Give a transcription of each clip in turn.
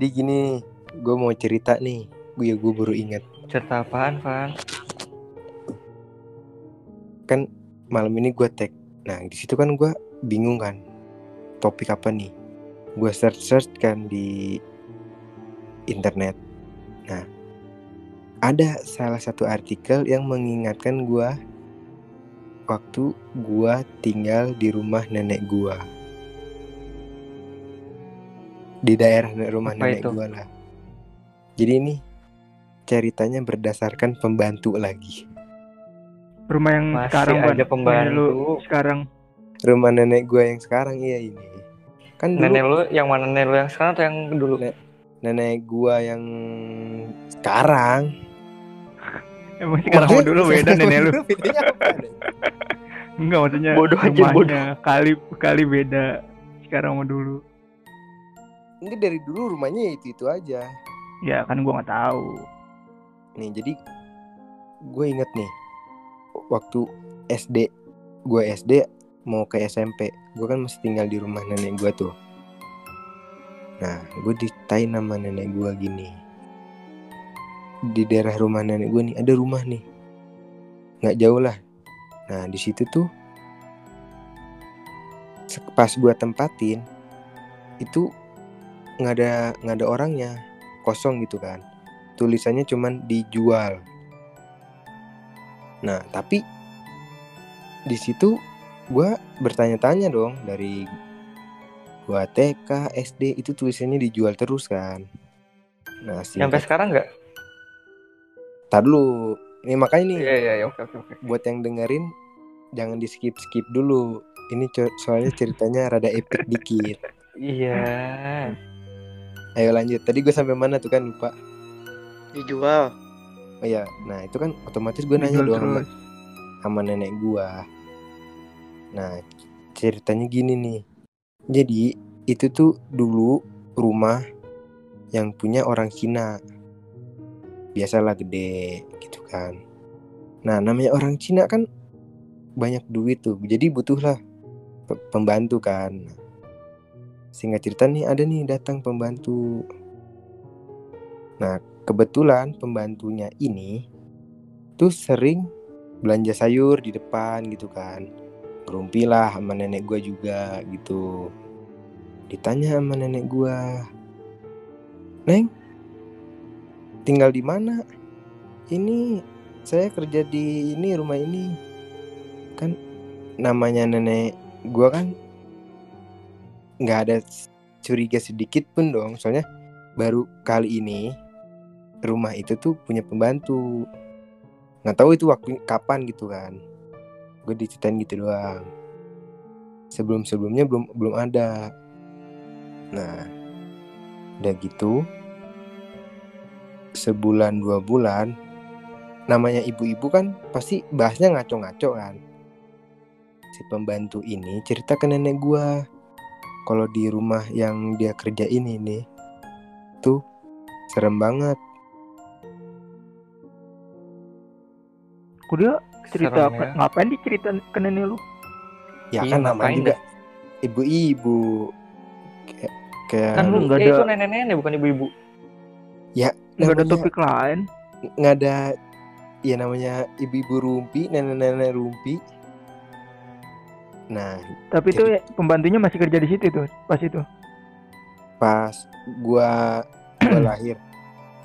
Jadi gini, gue mau cerita nih. Gue ya gue baru ingat. Cerita apaan, Van? Kan malam ini gue tag. Nah di situ kan gue bingung kan. Topik apa nih? Gue search search kan di internet. Nah ada salah satu artikel yang mengingatkan gue waktu gue tinggal di rumah nenek gue di daerah rumah Apa nenek gue lah. Jadi ini ceritanya berdasarkan pembantu lagi. Rumah yang Masih sekarang ada pembantu. Lu sekarang. Rumah nenek gue yang sekarang iya ini. Kan dulu Nenek lu yang mana nenek lu yang sekarang atau yang dulu? Nek. nenek gue yang sekarang. Emang sekarang sama dulu beda nenek lu. Enggak maksudnya Bodoh aja, rumahnya kali kali beda sekarang sama dulu. Enggak dari dulu rumahnya ya itu itu aja. Ya kan gua nggak tahu. Nih jadi gue inget nih waktu SD gue SD mau ke SMP gue kan masih tinggal di rumah nenek gue tuh nah gue ditain nama nenek gue gini di daerah rumah nenek gue nih ada rumah nih nggak jauh lah nah di situ tuh pas gue tempatin itu nggak ada nggak ada orangnya kosong gitu kan tulisannya cuman dijual Nah, tapi di situ gua bertanya-tanya dong dari gua TK, SD itu tulisannya dijual terus kan. Nah, Sampai singkat, sekarang nggak? tar dulu. Ini makanya nih Iya, iya, iya, oke, oke, oke. buat yang dengerin jangan di skip skip dulu. Ini soalnya ceritanya rada epic dikit. Iya. Ayo lanjut. Tadi gue sampai mana tuh kan lupa. Dijual. Oh iya, nah itu kan otomatis gue nanya dong sama, sama nenek gua. Nah, ceritanya gini nih. Jadi, itu tuh dulu rumah yang punya orang Cina. Biasalah gede gitu kan. Nah, namanya orang Cina kan banyak duit tuh. Jadi butuhlah pe- pembantu kan. Singkat cerita nih ada nih datang pembantu. Nah, kebetulan pembantunya ini tuh sering belanja sayur di depan gitu kan. Ngerumpi lah sama nenek gua juga gitu. Ditanya sama nenek gua neng tinggal di mana? Ini saya kerja di ini rumah ini. Kan namanya nenek gua kan nggak ada curiga sedikit pun dong. Soalnya baru kali ini rumah itu tuh punya pembantu. Nggak tahu itu waktu kapan gitu kan. Gue diceritain gitu doang. Sebelum sebelumnya belum belum ada. Nah udah gitu sebulan dua bulan namanya ibu-ibu kan pasti bahasnya ngaco-ngaco kan. Si pembantu ini cerita ke nenek gua kalau di rumah yang dia kerjain ini tuh serem banget Kok dia cerita Serem apa? ya. Ngapain dia cerita ke nenek lu? ya Iya, kan namanya juga ibu-ibu kayak kayak Kan lu nggak Ya, ada- itu nenek-nenek bukan ibu-ibu. Enggak ada namanya- topik lain. nggak ada ya namanya ibu-ibu rumpi nenek-nenek rumpi nah Tapi itu ya, pembantunya masih kerja di situ tuh, pas itu. pas gua gua lahir.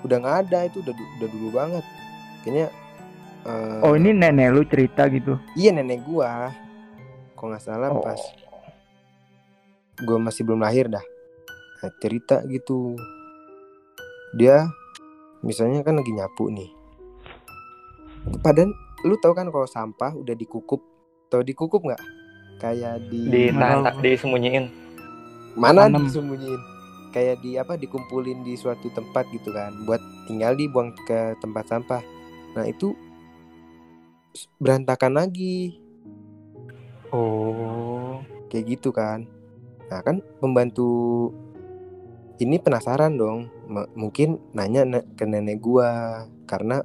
Udah nggak ada itu udah udah dulu banget. Kayaknya eh, Oh, ini nenek lu cerita gitu. iya nenek gua. Kok nggak salah Oh. pas gua masih belum lahir dah. Nah, cerita gitu. Dia misalnya kan lagi nyapu nih. Padahal lu tahu kan kalau sampah udah dikukup? Tau dikukup nggak kayak di Di Nggak tak disembunyiin. mana disembunyiin? Kayak di apa dikumpulin di suatu tempat gitu kan buat tinggal dibuang ke tempat sampah. Nah itu berantakan lagi. Oh. kayak gitu kan. Nah kan pembantu ini penasaran dong. M- mungkin nanya ne- ke nenek gua karena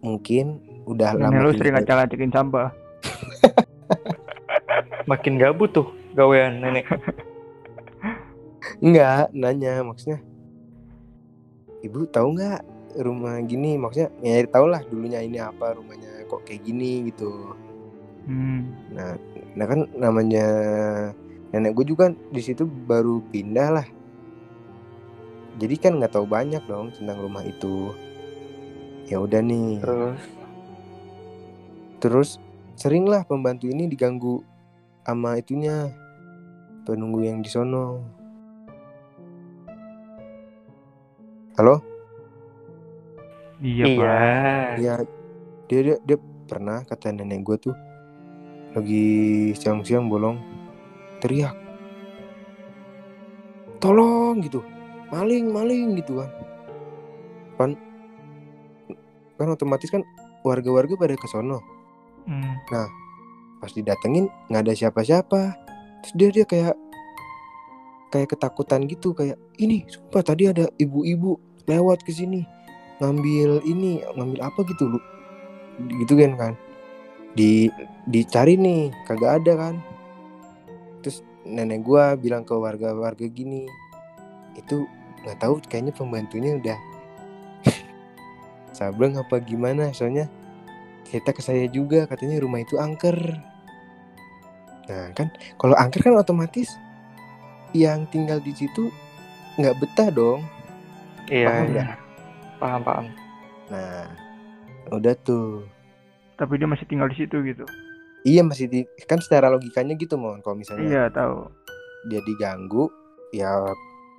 mungkin udah Nenek lama lu sering ngacak-ngacakin sampah. Makin gabut tuh gawean nenek. Enggak, nanya maksudnya. Ibu tahu nggak rumah gini? Maksudnya ya tahu lah dulunya ini apa rumahnya kok kayak gini gitu. Hmm. nah nah kan namanya nenek gue juga di situ baru pindah lah. Jadi kan nggak tahu banyak dong tentang rumah itu. Ya udah nih. Terus? Terus seringlah pembantu ini diganggu sama itunya penunggu yang di sono. Halo? Iya, iya. Pak. ya dia, dia dia pernah kata nenek gue tuh lagi siang-siang bolong teriak. Tolong gitu. Maling maling gitu kan. Kan kan otomatis kan warga-warga pada ke sono. Hmm. Pas didatengin nggak ada siapa-siapa. Terus dia dia kayak kayak ketakutan gitu kayak ini sumpah tadi ada ibu-ibu lewat ke sini ngambil ini ngambil apa gitu lu. Gitu kan kan. Di dicari nih kagak ada kan. Terus nenek gua bilang ke warga-warga gini itu nggak tahu kayaknya pembantunya udah sableng apa gimana soalnya cerita ke saya juga katanya rumah itu angker nah kan kalau angker kan otomatis yang tinggal di situ nggak betah dong Iya, Paham iya. nggak? Paham, paham. nah udah tuh Tapi dia masih tinggal di situ gitu. iya masih di kan secara logikanya gitu mon kalau misalnya Iya, tahu. dia diganggu ya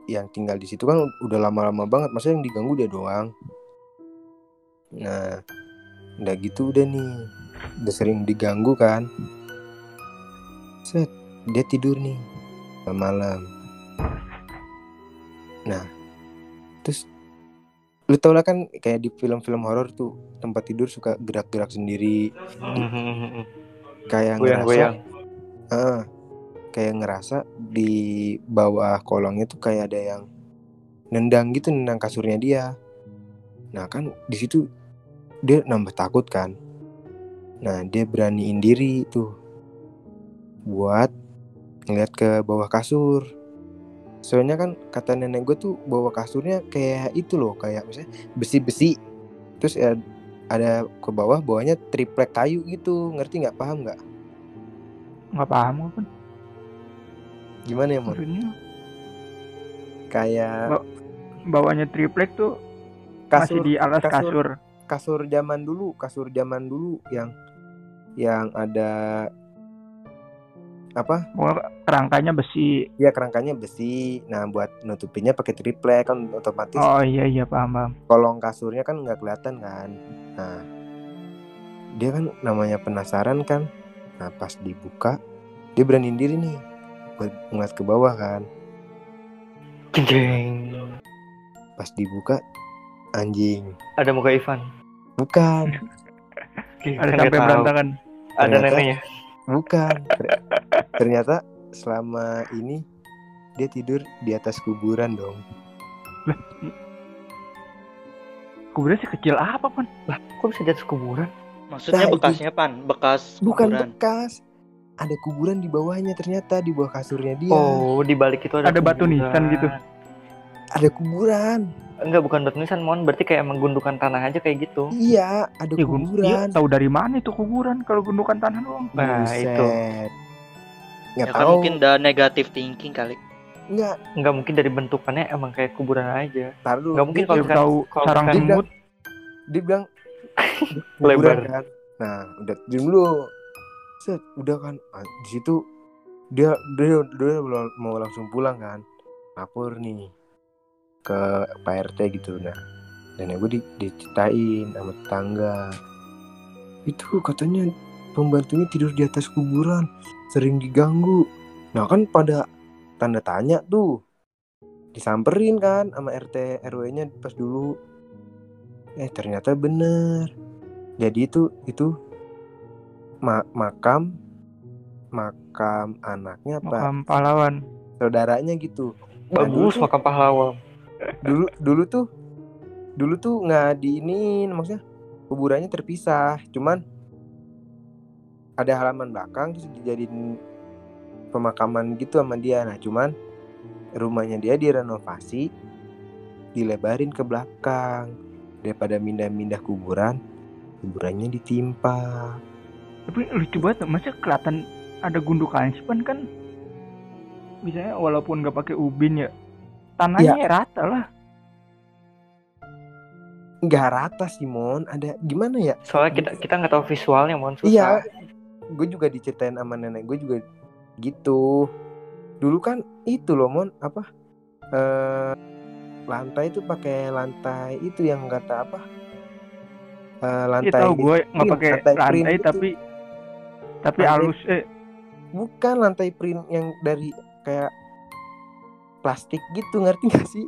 yang tinggal di situ kan udah lama-lama banget masa yang diganggu dia doang nah udah gitu udah nih udah sering diganggu kan set dia tidur nih malam. Nah terus lu tau lah kan kayak di film-film horor tuh tempat tidur suka gerak-gerak sendiri. Kayak Goyang-goyang. ngerasa Ah, kayak ngerasa di bawah kolongnya tuh kayak ada yang nendang gitu nendang kasurnya dia. Nah kan di situ dia nambah takut kan. Nah dia beraniin diri tuh buat ngeliat ke bawah kasur soalnya kan kata nenek gue tuh bawah kasurnya kayak itu loh kayak misalnya besi-besi terus ya ada ke bawah bawahnya triplek kayu gitu ngerti nggak paham nggak Nggak paham apa gimana ya mon maksudnya. kayak Ba- Bawahnya triplek tuh kasur masih di alas kasur. kasur. kasur zaman dulu kasur zaman dulu yang yang ada apa kerangkanya besi. ya kerangkanya besi nah buat nutupinnya pakai triplek kan otomatis Oh iya iya paham paham. kolong kasurnya kan nggak kelihatan kan nah dia kan namanya penasaran kan nah pas dibuka dia beraniin diri nih buat ngeliat ke bawah kan Jeng, jeng. pas dibuka anjing Ada muka Ivan. bukan Ada sampai tahu. berantakan. Ada Ternyata- neneknya. Bukan. Ter- Ternyata selama ini dia tidur di atas kuburan dong. Kuburannya sekecil apa pun? Lah, kok bisa di atas kuburan? Maksudnya Nah, itu- bekasnya pan, bekas Bukan kuburan. bekas. Ada kuburan di bawahnya ternyata di bawah kasurnya dia. Oh, di balik itu ada Ada batu kuburan. nisan gitu. Ada kuburan. Enggak, bukan batu nisan, Mon. Berarti kayak emang gundukan tanah aja kayak gitu. Iya, ada Ya, gun- iya, kuburan. tahu dari mana itu kuburan kalau gundukan tanah doang? Nah, itu. Buset. Nggak Ya kan tahu. mungkin udah negatif thinking kali. Nggak, Enggak mungkin dari bentukannya emang kayak kuburan aja. tar dulu. Nggak mungkin Dia- kalau Dia tahu kalau sarang semut. dia bilang Lebar. kuburan kan. Nah, udah diem dulu. Set, udah kan. Ah, di situ dia dia dia mau- mau langsung pulang kan. Lapor nih ke Pak RT gitu nah. Nenek gue di, diceritain sama tetangga. Itu katanya pembantunya tidur di atas kuburan, sering diganggu. Nah kan pada tanda tanya tuh. Disamperin kan sama RT RW-nya pas dulu. Eh ternyata bener. Jadi itu itu ma- makam makam anaknya apa Makam pahlawan. saudaranya gitu. Bagus makam pahlawan. Dulu dulu tuh dulu tuh nggak diinin maksudnya kuburannya terpisah. Cuman ada halaman belakang terus dijadiin pemakaman gitu sama dia. Nah cuman rumahnya dia direnovasi dilebarin ke belakang daripada mindah-mindah kuburan kuburannya ditimpa Tapi lucu banget, masa kelihatan ada gundukan sih kan? Misalnya walaupun nggak pakai ubin ya, tanahnya Iya. rata lah. nggak rata sih mon ada gimana ya Soalnya kita kita nggak tahu visualnya mon susah. Iya, gue juga diceritain sama nenek gue juga gitu. Dulu kan itu loh mon apa? Eh lantai itu pakai lantai itu yang kata apa? Eh Iya lantai tahu gue nggak pakai lantai print lantai gitu. tapi tapi Lantai- halus eh bukan lantai print yang dari kayak plastik gitu ngerti gak sih?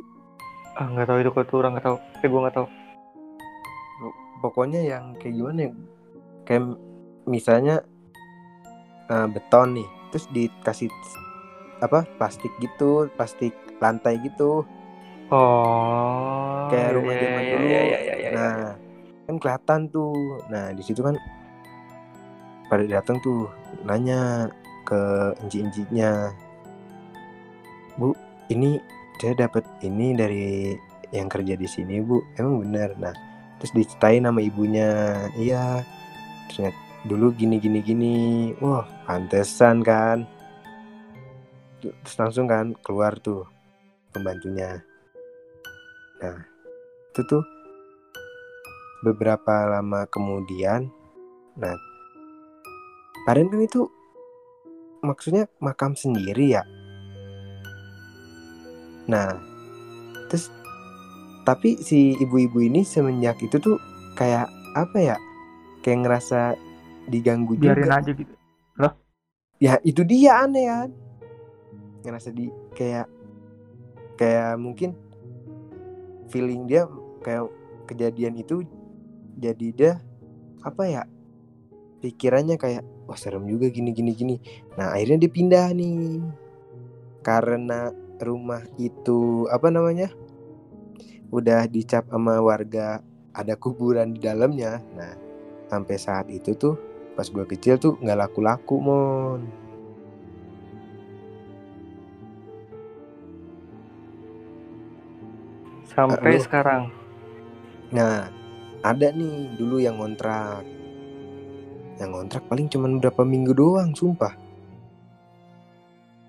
Ah nggak tahu itu kok orang nggak tahu. Eh gue nggak tahu. Pokoknya yang kayak gimana ya? Kayak misalnya eh, beton nih, terus dikasih apa plastik gitu, plastik lantai gitu. Oh. Kayak iya, rumah iya, zaman iya, dulu. iya, iya, iya, iya. Nah, kan kelihatan tuh. Nah, di situ kan pada datang tuh nanya ke enci-encinya. Bu, ini saya dapat ini dari yang kerja di sini, Bu. Emang benar. Nah, terus diceritain nama ibunya. Iya. Ternyata dulu gini gini gini. Wah, pantesan kan. Terus langsung kan keluar tuh pembantunya. Nah, itu tuh beberapa lama kemudian nah kemarin kan itu maksudnya makam sendiri ya nah terus tapi si ibu-ibu ini semenjak itu tuh kayak apa ya? Kayak ngerasa diganggu biarin juga aja gitu. ya itu dia aneh kan? Ngerasa di kayak kayak mungkin feeling dia kayak kejadian itu jadi dia apa ya? Pikirannya kayak wah serem juga gini gini gini. Nah akhirnya dia pindah nih. Karena rumah itu apa namanya udah dicap sama warga ada kuburan di dalamnya nah sampai saat itu tuh pas gua kecil tuh nggak laku-laku mon Sampai sekarang. Nah, ada nih dulu yang ngontrak. Yang ngontrak paling cuman berapa minggu doang, sumpah.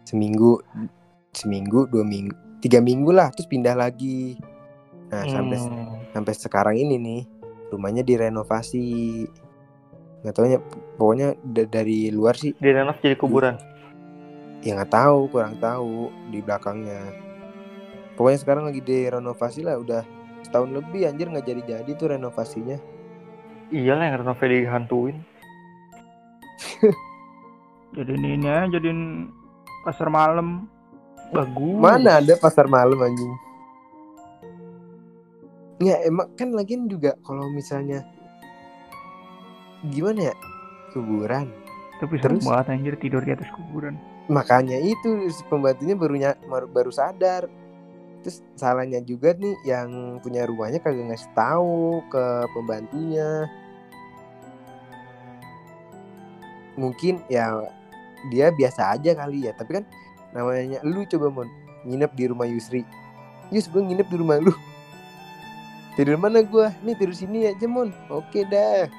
Seminggu, seminggu, dua minggu, tiga minggu lah, terus pindah lagi. Nah, sampai Hmm. sampai sekarang ini nih, rumahnya direnovasi. Nggak taunya, pokoknya da- dari luar sih, Direnov jadi kuburan. ya nggak tahu, kurang tahu di belakangnya. Pokoknya sekarang lagi direnovasi lah, udah setahun lebih anjir nggak jadi-jadi tuh renovasinya. Iyalah yang renov dihantuin. Jadiin ini aja jadiin pasar malam. Bagus. Mana ada pasar malam anjing? Ya emang kan lagian juga kalau misalnya gimana ya kuburan Tapi serem Terus? banget anjir tidur di atas kuburan. makanya itu pembantunya baru baru sadar terus salahnya juga nih yang punya rumahnya kagak ngasih tahu ke pembantunya mungkin ya dia biasa aja kali ya tapi kan namanya lu coba mon. Nginep di rumah Yusri. Yus gue nginep di rumah lu. Tidur mana gua? Nih tidur sini aja mon. Oke dah.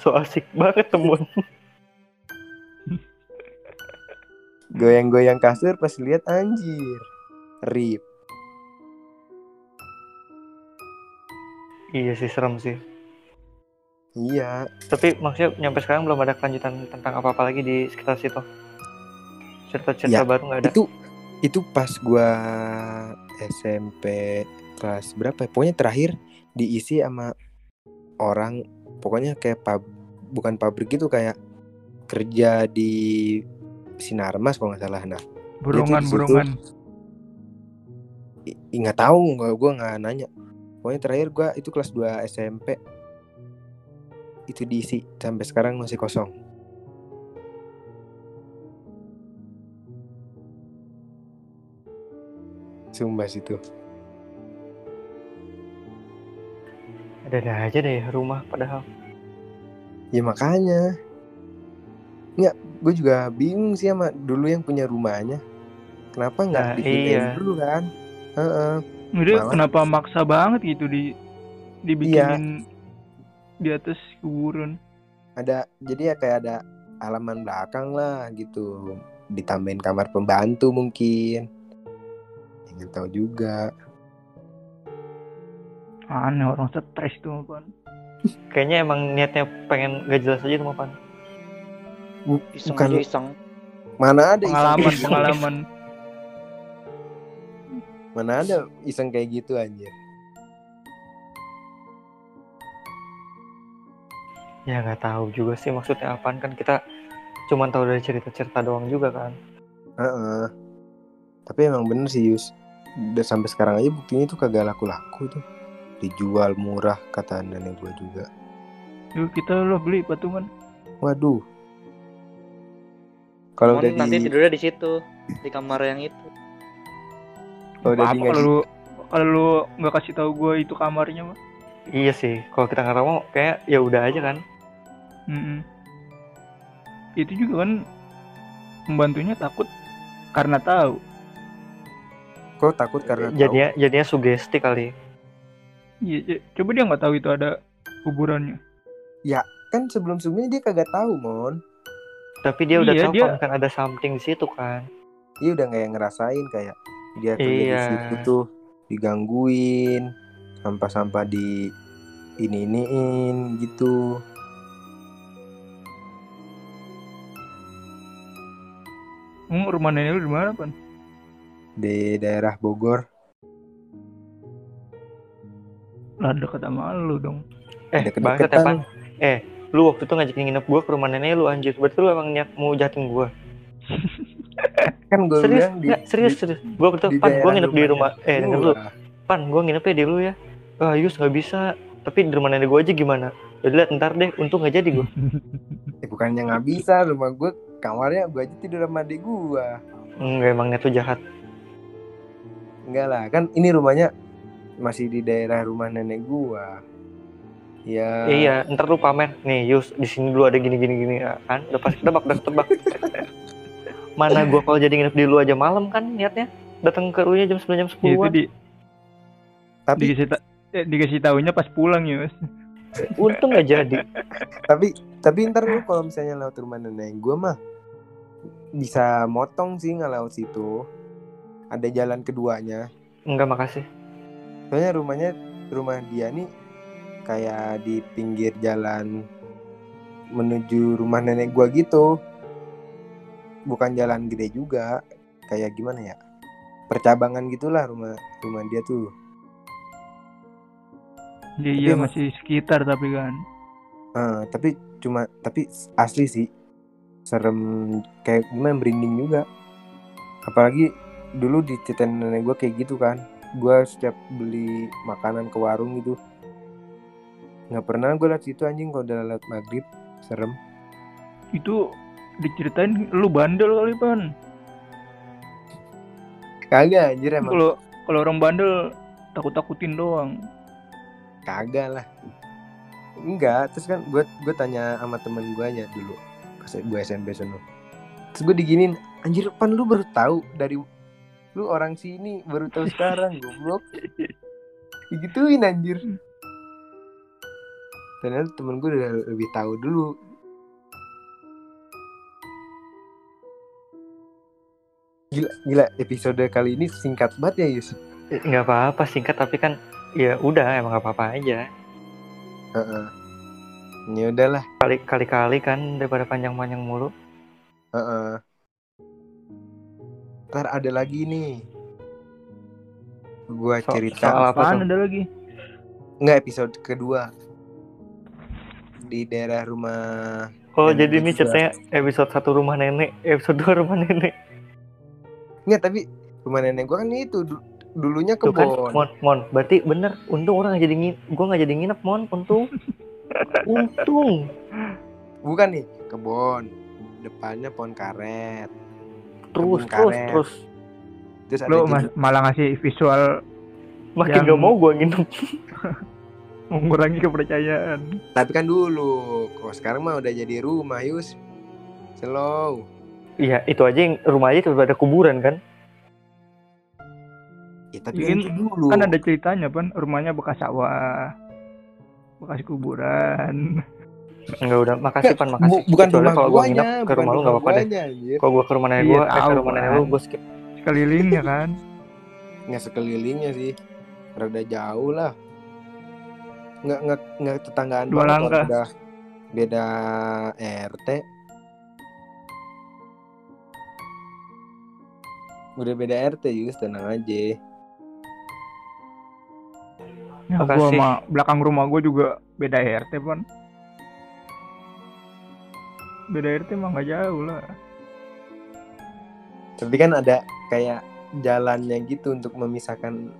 So asik banget temuan. goyang-goyang kasur pas lihat anjir. Rip. Iya sih serem sih. iya. Tapi maksudnya nyampe sekarang belum ada kelanjutan tentang apa-apa lagi di sekitar situ. Cerita-cerita Ya, baru nggak ada. itu itu pas gua SMP kelas berapa ya? pokoknya terakhir diisi sama orang pokoknya kayak pub bukan pabrik gitu kayak kerja di Sinarmas kalau nggak salah nah Burungan di situ. burungan. nggak tahu nggak gua nggak nanya pokoknya terakhir gua itu kelas 2 SMP itu diisi sampai sekarang masih kosong sumpah situ Ada-ada aja deh rumah padahal. Ya makanya. Nggak, gue juga bingung sih sama dulu yang punya rumahnya. Kenapa nggak Nah, iya. dulu kan? Heeh. Malah- kenapa maksa banget gitu di dibikinin di atas kuburan. ada jadi ya kayak ada halaman belakang lah gitu ditambahin kamar pembantu mungkin ingin tahu juga Aneh orang stres tuh apaan. Kayaknya emang niatnya pengen gak jelas aja tuh Pan. Iseng bukan aja iseng. mana ada iseng Pengalaman kayak gitu? pengalaman. mana ada iseng kayak gitu anjir Ya nggak tahu juga sih maksudnya apaan kan kita cuman tahu dari cerita-cerita doang juga kan. Heeh. tapi emang bener sih Yus udah sampai sekarang aja buktinya tuh kagak laku-laku tuh dijual murah kata nenek gua juga Yuk kita lo beli patungan. waduh kalau udah nanti di tidurnya di situ, di kamar yang itu. kalau udah Apa di kalau lu kalau lu nggak kasih tahu gue itu kamarnya mah? Iya sih, kalau kita nggak mau kayak ya udah aja kan. Mm-mm. Itu juga kan pembantunya takut karena tahu. Kok takut karena tahu? Jadinya jadinya sugesti kali. Iya, c- coba dia nggak tahu itu ada kuburannya. kan sebelum sebelumnya dia kagak tahu mon Tapi dia udah Iya, tahu dia- kalau kan ada something di situ kan. dia udah kayak ngerasain kayak dia kerja di Iya. situ tuh digangguin sampah-sampah di ini iniin gitu Hmm, rumah nenek lu di mana, Pan? Di daerah Bogor Lah dekat sama lu dong. Eh, Deket-deketan. bangsat ya, Pan. Eh, lu waktu itu ngajakin nginep gua ke rumah nenek lu anjir. Berarti lu emang niat mau jahatin gua. kan gue serius, bilang di, nggak, serius, di, serius. Gua waktu itu, Pan, gua nginep di rumah eh gua. dulu. Pan, gua nginepnya di lu ya. Ah, Yus nggak bisa. Tapi di rumah nenek gua aja gimana? Udah lihat ntar deh, untung nggak jadi gua. Eh, bukannya nggak bisa rumah gue kamarnya gue aja tidur sama adik gue Enggak emang niat lu jahat. Enggak lah kan ini rumahnya masih di daerah rumah nenek gue ya Iya, ntar lu pamer. Nih, Yus, di sini dulu ada gini gini gini ya kan. Udah pasti tebak, udah tebak. Mana gua kalau jadi nginep di lu aja malam kan niatnya. Datang ke rumahnya jam 9 jam 10 itu di tapi dikasih ta- eh, dikasih tahunya pas pulang ya, Mas. Untung nggak jadi. tapi tapi ntar lu kalau misalnya lewat rumah nenek gue mah bisa motong sih nggak lewat situ ada jalan keduanya. Enggak, makasih. soalnya rumahnya rumah dia nih kayak di pinggir jalan menuju rumah nenek gua gitu. Bukan jalan gede juga kayak gimana ya? Percabangan gitulah rumah rumah dia tuh. Dia iya emang- masih sekitar tapi kan. Eh, tapi cuma tapi asli sih. Serem kayak gimana merinding juga. Apalagi dulu di ceritain nenek gue kayak gitu kan. Gue setiap beli makanan ke warung gitu. Nggak pernah gue liat situ anjing kalau udah lewat maghrib serem. Itu diceritain lu bandel kali, Pan. kagak anjir emang. Kalau kalau orang bandel takut-takutin doang. kagak lah. Enggak terus kan gue gue tanya sama temen gue aja dulu pas gue SMP sono terus gue diginin anjir pan lu baru tahu dari lu orang sini baru tahu sekarang goblok digituin anjir ternyata temen gue udah lebih tahu dulu gila gila episode kali ini singkat banget ya Yus Eh, Nggak apa-apa singkat tapi kan ya udah emang nggak apa-apa aja. Heeh. ya udahlah Kali kali-kali kan daripada panjang-panjang mulu. Heeh. Ntar ada lagi nih. Gua So- cerita soal apa ada lagi? nggak episode kedua di daerah rumah Oh jadi ini ceritanya episode satu rumah nenek, episode dua rumah nenek. nggak tapi rumah nenek gua kan itu du- dulunya Tuh kan, kebon mon, mon, berarti bener. Untung orang nggak jadi ngin, gua nggak jadi nginep, mon. Untung, untung. bukan nih kebon depannya pohon karet Terus, terus, karet. terus. terus ada Lu mas- malah ngasih visual Makin Yang- gak mau gua nginep. mengurangi kepercayaan. tapi kan dulu kok sekarang mah udah jadi rumah Yus slow Iya, itu aja yang rumah aja tiba ada kuburan kan. ya tapi kan dulu. Kan ada ceritanya pan, rumahnya bekas sawah, bekas kuburan. Enggak udah, makasih pan, makasih. Bu- bukan Kecuali rumah kalau gua nginep ke bukan rumah lu nggak apa-apa deh. anjir. Kalau gua ke rumah nenek Iya, gua, eh, ke rumah nenek lu gua skip. Sekelilingnya kan. Nggak sekelilingnya sih. Rada jauh lah. Nggak nggak nggak tetanggaan Dua langkah. Beda beda RT. Udah beda RT Yus, tenang aja. Ya, gua Makasih. sama belakang rumah gua juga beda RT pan. Beda RT mah nggak jauh lah. Tapi kan ada kayak jalannya gitu untuk memisahkan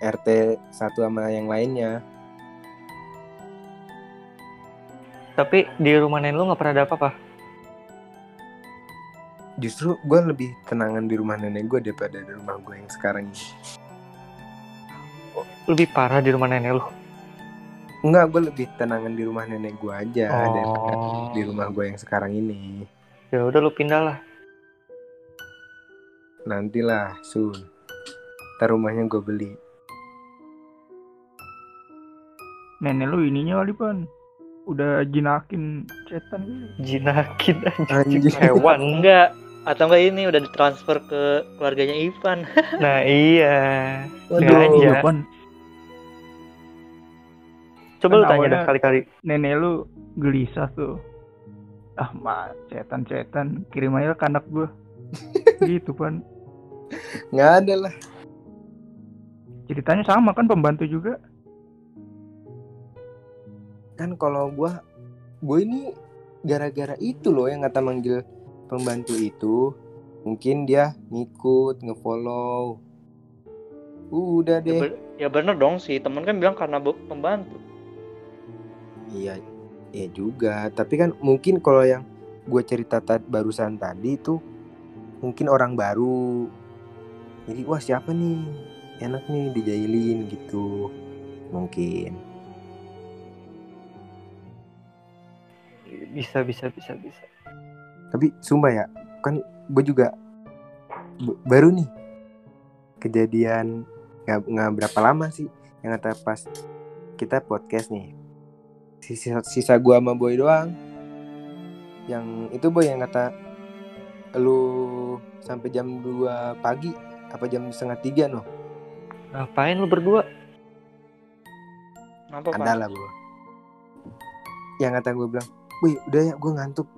RT satu sama yang lainnya. Tapi di rumah nenek lu nggak pernah ada apa-apa. Justru gue lebih tenangan di rumah nenek gue daripada di rumah gue yang sekarang ini. Lebih parah di rumah nenek lu. Enggak, gue lebih tenangan di rumah nenek gue aja daripada Oh. di rumah gue yang sekarang ini. Ya udah lu pindah lah. Nantilah, soon. Ntar rumahnya gue beli. Nenek lu ininya kali pan. Udah jinakin setan gitu. Jinakin aja Anjing. hewan. Enggak. Atau enggak ini udah ditransfer ke keluarganya Ivan. Nah iya. Waduh. Sengaja. Coba lu Kan tanya dah kali-kali. nenek lu gelisah tuh ah mak setan setan kirim aja ke anak gua gitu pan Nggak ada lah. ceritanya sama kan pembantu juga Kan kalau gue, gue ini gara-gara itu loh yang kata manggil pembantu itu. Mungkin dia ngikut, ngefollow. Udah Ya, deh. ber- ya bener dong sih. Temen kan bilang karena pembantu. Iya, iya juga. Tapi kan mungkin kalau yang gue cerita tadi barusan tadi itu mungkin orang baru. Jadi wah siapa nih enak nih dijailin gitu. Mungkin. Bisa bisa bisa bisa. Tapi sumpah ya, kan gue juga baru nih kejadian nggak nggak berapa lama sih yang kata pas kita podcast nih. Sisa, sisa gua sama boy doang. Yang itu boy yang kata lu sampai jam 2 pagi apa jam setengah tiga noh? Ngapain lu berdua? Kenapa ada lah gua. Yang kata gue bilang wih udah ya gue ngantuk.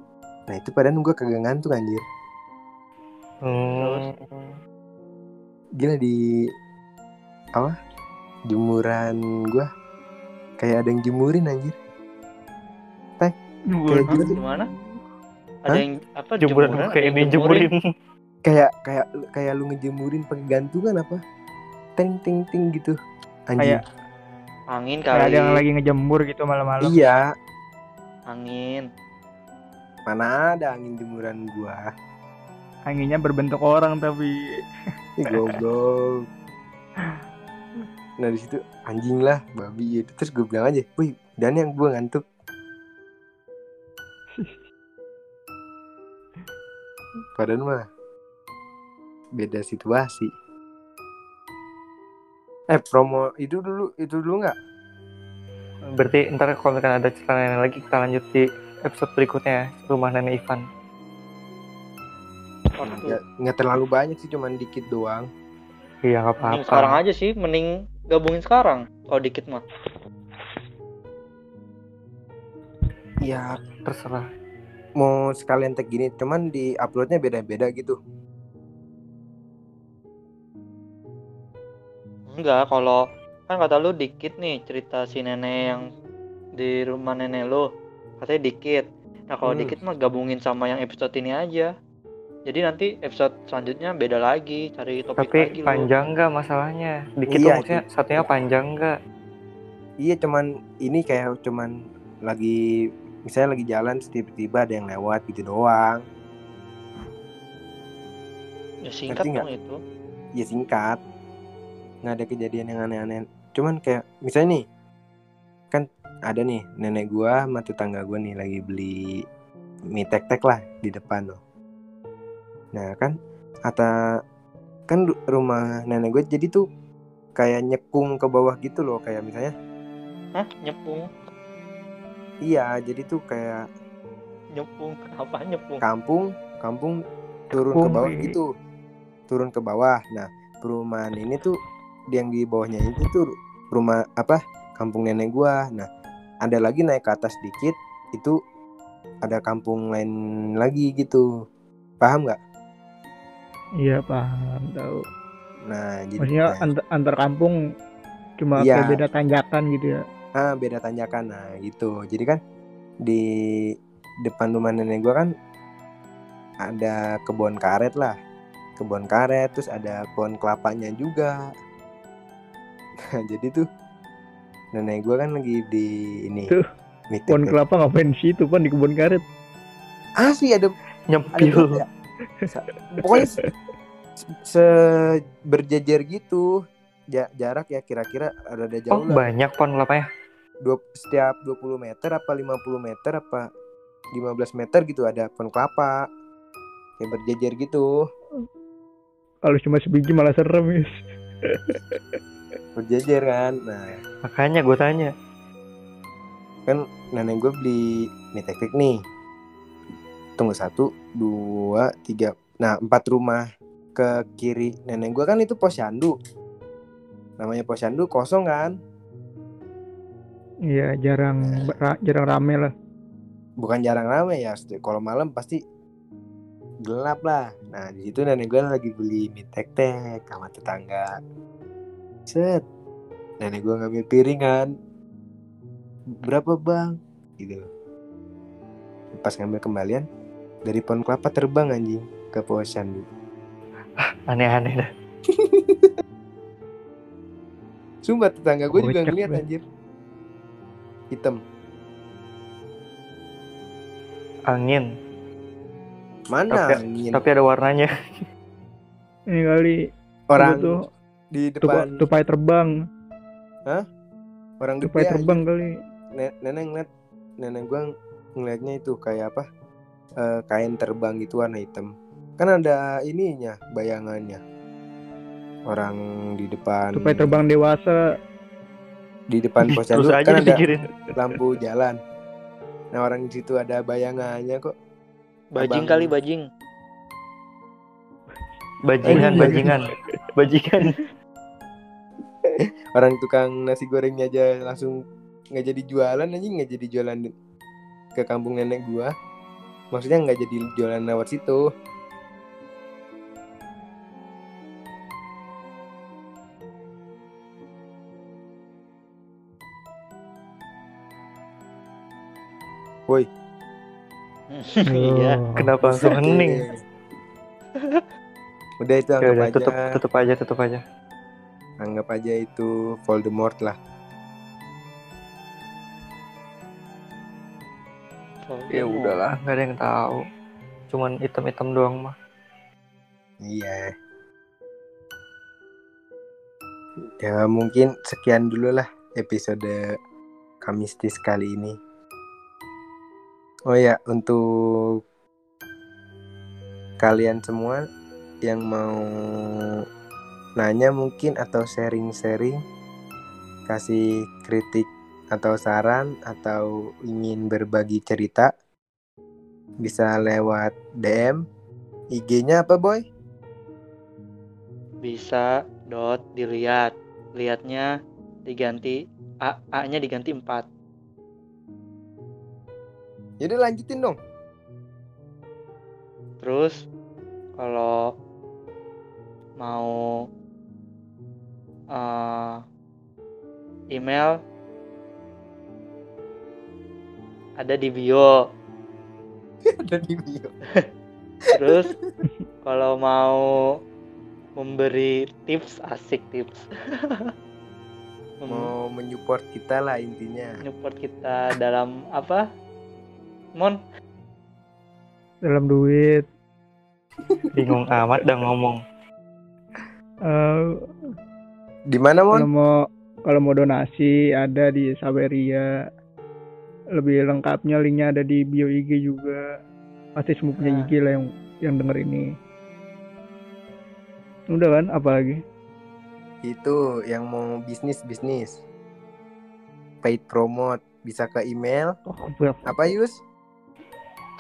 Nah itu padahal gue kagak ngantuk anjir. Hmm. gila di apa? Jemuran gua. Kayak ada yang jemurin anjir Nyuwun. gitu. Gimana? Ada Hah? yang apa Jemuran kayak ini jemurin. kayak kayak kayak lu ngejemurin pakai gantungan apa ting ting ting gitu anjir Kayak- Angin kayak kali. ada yang lagi ngejemur gitu malam-malam iya Angin. mana ada angin jemuran gua anginnya berbentuk orang tapi Ih, goblok nah di situ anjing lah babi itu terus gue bilang aja wih dan yang gua ngantuk padahal mah beda situasi eh promo itu dulu itu dulu nggak Berarti ntar kalau misalkan ada cerita nenek lagi kita lanjut di episode berikutnya ya, rumah nenek Ivan. Nggak nggak terlalu banyak sih cuman dikit doang Iya nggak Mending apa-apa. sekarang aja sih, mending gabungin sekarang. Kalau dikit mah. ya Terserah. Mau sekalian tag gini cuman di uploadnya beda-beda gitu Enggak, kalau kan kata lu dikit nih cerita si nenek yang di rumah nenek lu. Katanya dikit. Nah, kalau Hmm. dikit mah gabungin sama yang episode ini aja. Jadi nanti episode selanjutnya beda lagi, cari topik Tapi lagi panjang nggak masalahnya? Dikit Iya, tuh maksudnya satunya panjang nggak? Iya cuman ini kayak cuman lagi misalnya lagi jalan tiba-tiba ada yang lewat gitu doang. Ya singkat dong itu. Ya singkat. Nggak ada kejadian yang aneh-aneh. Cuman kayak misalnya nih kan ada nih nenek gua sama tetangga gua nih lagi beli mie tek-tek lah di depan loh. Nah kan kata kan rumah nenek gue jadi tuh kayak nyekung ke bawah gitu loh kayak misalnya Hah? Nyepung? Iya jadi tuh kayak Nyepung? Apa nyepung? kampung kampung turun ke bawah gitu turun ke bawah nah perumahan ini tuh yang di bawahnya itu tuh rumah apa kampung nenek gua nah ada lagi naik ke atas dikit itu ada kampung lain lagi gitu paham nggak Iya paham tahu. nah jadi Maksudnya antar, antar kampung cuma Iya. kayak beda tanjakan gitu ya. Ah beda tanjakan nah gitu jadi kan di depan rumah nenek gua kan ada kebun karet lah kebun karet terus ada pohon kelapanya juga nah jadi tuh nenek gua kan lagi di ini Tuh, meeting Pohon tuh. kelapa ngapain di situ pan di kebun karet? asli ada ada Nyempil. ya. Sa- pokoknya se, se- berjejer gitu Ja- jarak ya kira-kira ada ada Oh jauh lah banyak pohon kelapanya. Dua, setiap 20 meter apa 50 meter apa 15 meter gitu ada pohon kelapa kayak berjejer gitu. Kalau cuma sebiji malah serem ya. berjejer kan? Nah. Makanya gue tanya. kan nenek gue beli mie tek nih. Tunggu satu dua tiga. Nah empat rumah ke kiri nenek gue kan itu posyandu. Namanya posyandu kosong kan Iya jarang ra- jarang rame lah. bukan jarang rame ya kalau malam pasti gelap lah. Nah di situ nenek gue lagi beli mie tek tek sama tetangga. Set nenek gue ngambil piring kan. Berapa bang? Gitu. Pas ngambil kembalian dari pohon kelapa terbang anjing ke posyandu Aneh-aneh dah. sumpah tetangga gue juga ngeliat anjir hitam. Angin. mana Tapi- angin? Tapi ada warnanya. Ini kali. Orang tuh. di depan. tupai terbang, orang gede tupai terbang kali. Ne- nenek ngeliat nenek gua ngeliatnya itu kayak apa? Eh, kain terbang gitu warna hitam. Kan ada ininya bayangannya. Orang di depan. Tupai terbang dewasa. Di depan posyandu aja kan ada dipikirin. lampu jalan nah orang di situ ada bayangannya kok Bajing Abang- kali bajing. Bajingan, bajingan. Bajingan. orang tukang nasi gorengnya aja langsung nggak jadi jualan anjing nggak jadi jualan ke kampung nenek gua maksudnya nggak jadi jualan lewat situ woi Iya. Oh. Kenapa langsung hening? udah itu anggap udah aja tutup tutup aja tutup aja. anggap aja itu Voldemort lah Ya udahlah, nggak ada yang tahu. Cuman hitam-hitam doang mah. Iya. Ya mungkin sekian dulu lah episode Kamistis kali ini. Oh ya, untuk kalian semua yang mau nanya mungkin atau sharing-sharing kasih kritik atau saran atau ingin berbagi cerita bisa lewat DM IG-nya apa boy? Bisa dot dilihat. Lihatnya diganti A A-nya diganti 4. Jadi lanjutin dong. Terus kalau mau eh, email ada di bio. Ada di bio. Terus kalau mau memberi tips asik tips. Mau menyupport kita lah intinya. Support kita dalam apa? Mon, Dalam duit. Bingung amat dah ngomong. Eh, Di mana kalau mon? mau kalau mau donasi ada di Saweria. Lebih lengkapnya linknya ada di bio IG juga. Pasti semua punya Nah. IG lah yang yang denger ini. Udah kan, apalagi? Itu yang mau bisnis bisnis. Paid promote bisa ke email Oh, apa Yus?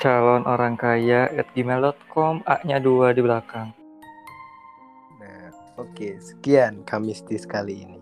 Calon orang kaya at gmail.com A-nya dua di belakang. Nah, oke sekian Kamistis kali ini.